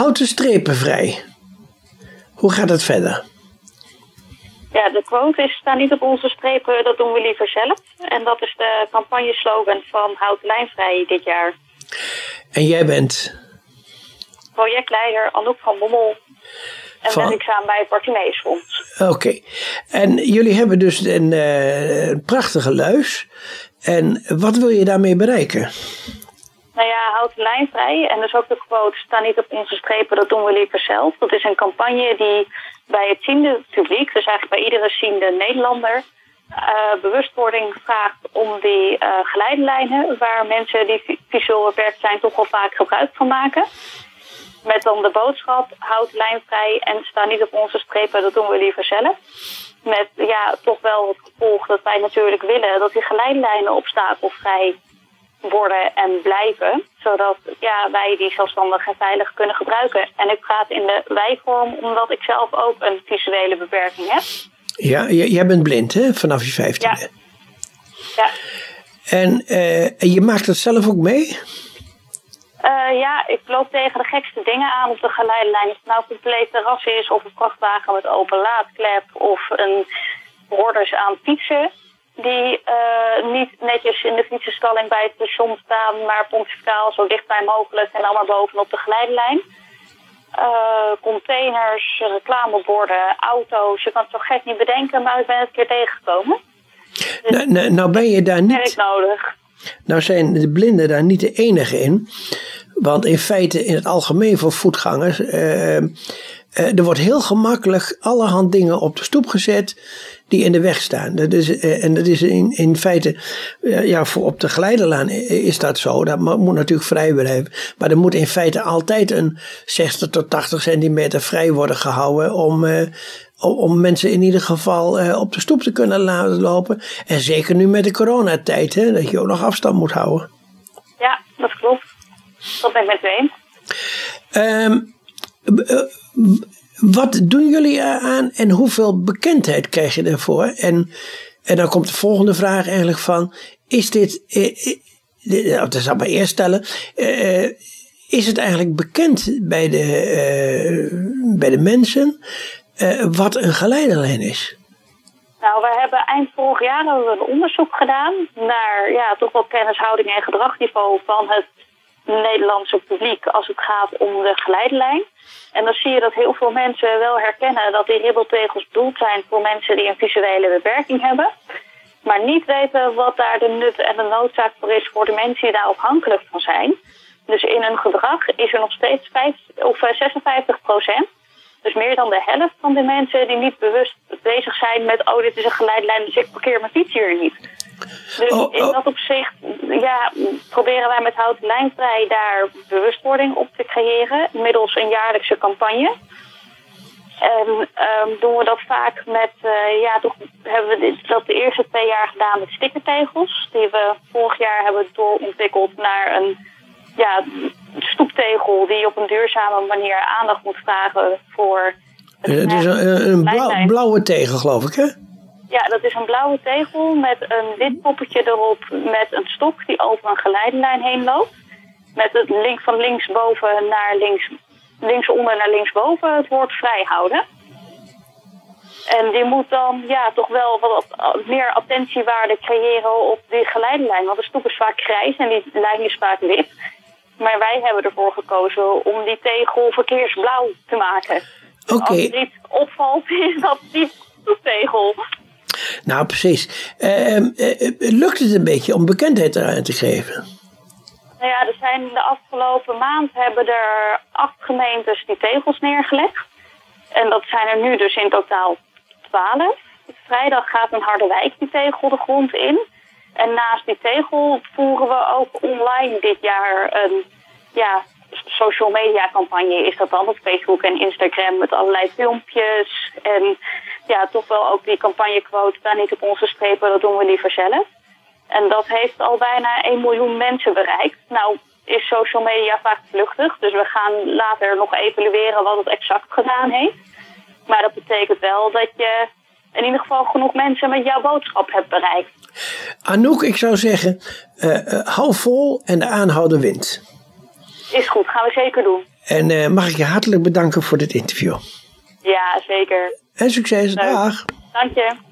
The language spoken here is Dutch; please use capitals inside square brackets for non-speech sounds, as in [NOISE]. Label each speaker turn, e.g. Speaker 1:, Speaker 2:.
Speaker 1: Houten strepen vrij. Hoe gaat het verder?
Speaker 2: Ja, de quote is sta niet op onze strepen, dat doen we liever zelf. En dat is de campagneslogan van Hout Lijnvrij dit jaar.
Speaker 1: En jij bent?
Speaker 2: Projectleider Anouk van Bommel. En
Speaker 1: Van-
Speaker 2: werkzaam bij het Bartimeusfonds.
Speaker 1: Oké. En jullie hebben dus een, eh, een prachtige luis. En wat wil je daarmee bereiken?
Speaker 2: Nou ja, houd de lijn vrij. En dus ook de quote, sta niet op onze strepen, dat doen we liever zelf. Dat is een campagne die bij het ziende publiek, dus eigenlijk bij iedere ziende Nederlander, eh, bewustwording vraagt om die eh geleidelijnen, waar mensen die vi- visueel beperkt zijn toch wel vaak gebruik van maken. Met dan de boodschap, houd de lijn vrij en sta niet op onze strepen, dat doen we liever zelf. Met ja, toch wel het gevolg dat wij natuurlijk willen dat die geleidelijnen obstakelvrij worden en blijven. Zodat ja, wij die zelfstandig en veilig kunnen gebruiken. En ik praat in de wij-vorm omdat ik zelf ook een visuele beperking heb.
Speaker 1: Ja, jij bent blind hè, vanaf je vijftiende.
Speaker 2: Ja,
Speaker 1: En, eh, je maakt dat zelf ook mee?
Speaker 2: Eh, ja ik loop tegen de gekste dingen aan op de geleidelijn. Of het nou een compleet terras is of een vrachtwagen met open laadklep of een borders aan fietsen. Die eh, niet netjes in de fietsenstalling bij het station staan, maar pontificaal zo dichtbij mogelijk en allemaal bovenop de geleidelijn. Eh, containers, reclameborden, auto's. Je kan het zo gek niet bedenken, maar ik ben het een keer tegengekomen.
Speaker 1: Nou, nou, nou ben je daar niet.
Speaker 2: nodig.
Speaker 1: Nou zijn de blinden daar niet de enige in. Want in feite, in het algemeen voor voetgangers. eh, er wordt heel gemakkelijk allerhand dingen op de stoep gezet die in de weg staan. Dat is, eh, en dat is in, in feite, eh, ja, voor op de geleidelaan is dat zo. Dat mo- moet natuurlijk vrij blijven. Maar er moet in feite altijd een 60 tot 80 centimeter vrij worden gehouden om, eh, om, mensen in ieder geval eh, op de stoep te kunnen laten lopen. En zeker nu met de coronatijd, hè, dat je ook nog afstand moet houden.
Speaker 2: Ja, dat klopt. Dat ben ik met u eens.
Speaker 1: Ehm, eh, wat doen jullie eraan en hoeveel bekendheid krijg je ervoor? En, en dan komt de volgende vraag eigenlijk van, is dit, eh, eh, eh, dat zal ik maar eerst stellen, eh, is het eigenlijk bekend bij de, eh, bij de mensen eh, wat een geleidelijn is?
Speaker 2: Nou, we hebben eind vorig jaar we een onderzoek gedaan naar ja, toch wel kennishouding en gedragsniveau van het Nederlandse publiek als het gaat om de geleidelijn. En dan zie je dat heel veel mensen wel herkennen dat die ribbeltegels bedoeld zijn voor mensen die een visuele beperking hebben. Maar niet weten wat daar de nut en de noodzaak voor is voor de mensen die daar afhankelijk van zijn. Dus in hun gedrag is er nog steeds 5, of eh, 56 procent. Dus meer dan de helft van de mensen die niet bewust bezig zijn met... oh, dit is een geleidlijn, dus ik parkeer mijn fiets hier niet. Dus
Speaker 1: Oh,
Speaker 2: in
Speaker 1: oh.
Speaker 2: dat opzicht ja, proberen wij met Houten Lijnvrij daar bewustwording op te creëren... middels een jaarlijkse campagne. En ehm, doen we dat vaak met, eh, ja, toch hebben we dit, dat de eerste twee jaar gedaan met stickertegels. Die we vorig jaar hebben doorontwikkeld naar een ja, stoeptegel die op een duurzame manier aandacht moet vragen voor.
Speaker 1: Eh, Het is een, een- blauw- blauwe tegel geloof ik hè?
Speaker 2: Ja, dat is een blauwe tegel met een wit poppetje erop met een stok die over een geleidelijn heen loopt. Met het link van linksboven naar links, linksonder naar linksboven het woord vrij houden. En die moet dan ja, toch wel wat at- meer attentiewaarde creëren op die geleidelijn. Want de stoep is vaak grijs en die lijn is vaak wit. Maar wij hebben ervoor gekozen om die tegel verkeersblauw te maken.
Speaker 1: Oké.
Speaker 2: Als er iets opvalt, [LAUGHS] is dat die stoeptegel.
Speaker 1: Nou, precies. Ehm, eh, eh, lukt het een beetje om bekendheid eraan te geven?
Speaker 2: Nou ja, er zijn de afgelopen maand hebben er acht gemeentes die tegels neergelegd. En dat zijn er nu dus in totaal twaalf. Vrijdag gaat een Harderwijk die tegel de grond in. En naast die tegel voeren we ook online dit jaar een ja, social media campagne is dat dan op Facebook en Instagram met allerlei filmpjes. En ja, toch wel ook die campagnequote, sta niet op onze strepen, dat doen we liever zelf. En dat heeft al bijna 1 miljoen mensen bereikt. Nou is social media vaak vluchtig, dus we gaan later nog evalueren wat het exact gedaan heeft. Maar dat betekent wel dat je in ieder geval genoeg mensen met jouw boodschap hebt bereikt.
Speaker 1: Anouk, ik zou zeggen, eh, hou vol en de aanhouder wint.
Speaker 2: Is goed, gaan we zeker doen.
Speaker 1: En eh, mag ik je hartelijk bedanken voor dit interview.
Speaker 2: Ja, zeker.
Speaker 1: En succes. Dag.
Speaker 2: Dank je.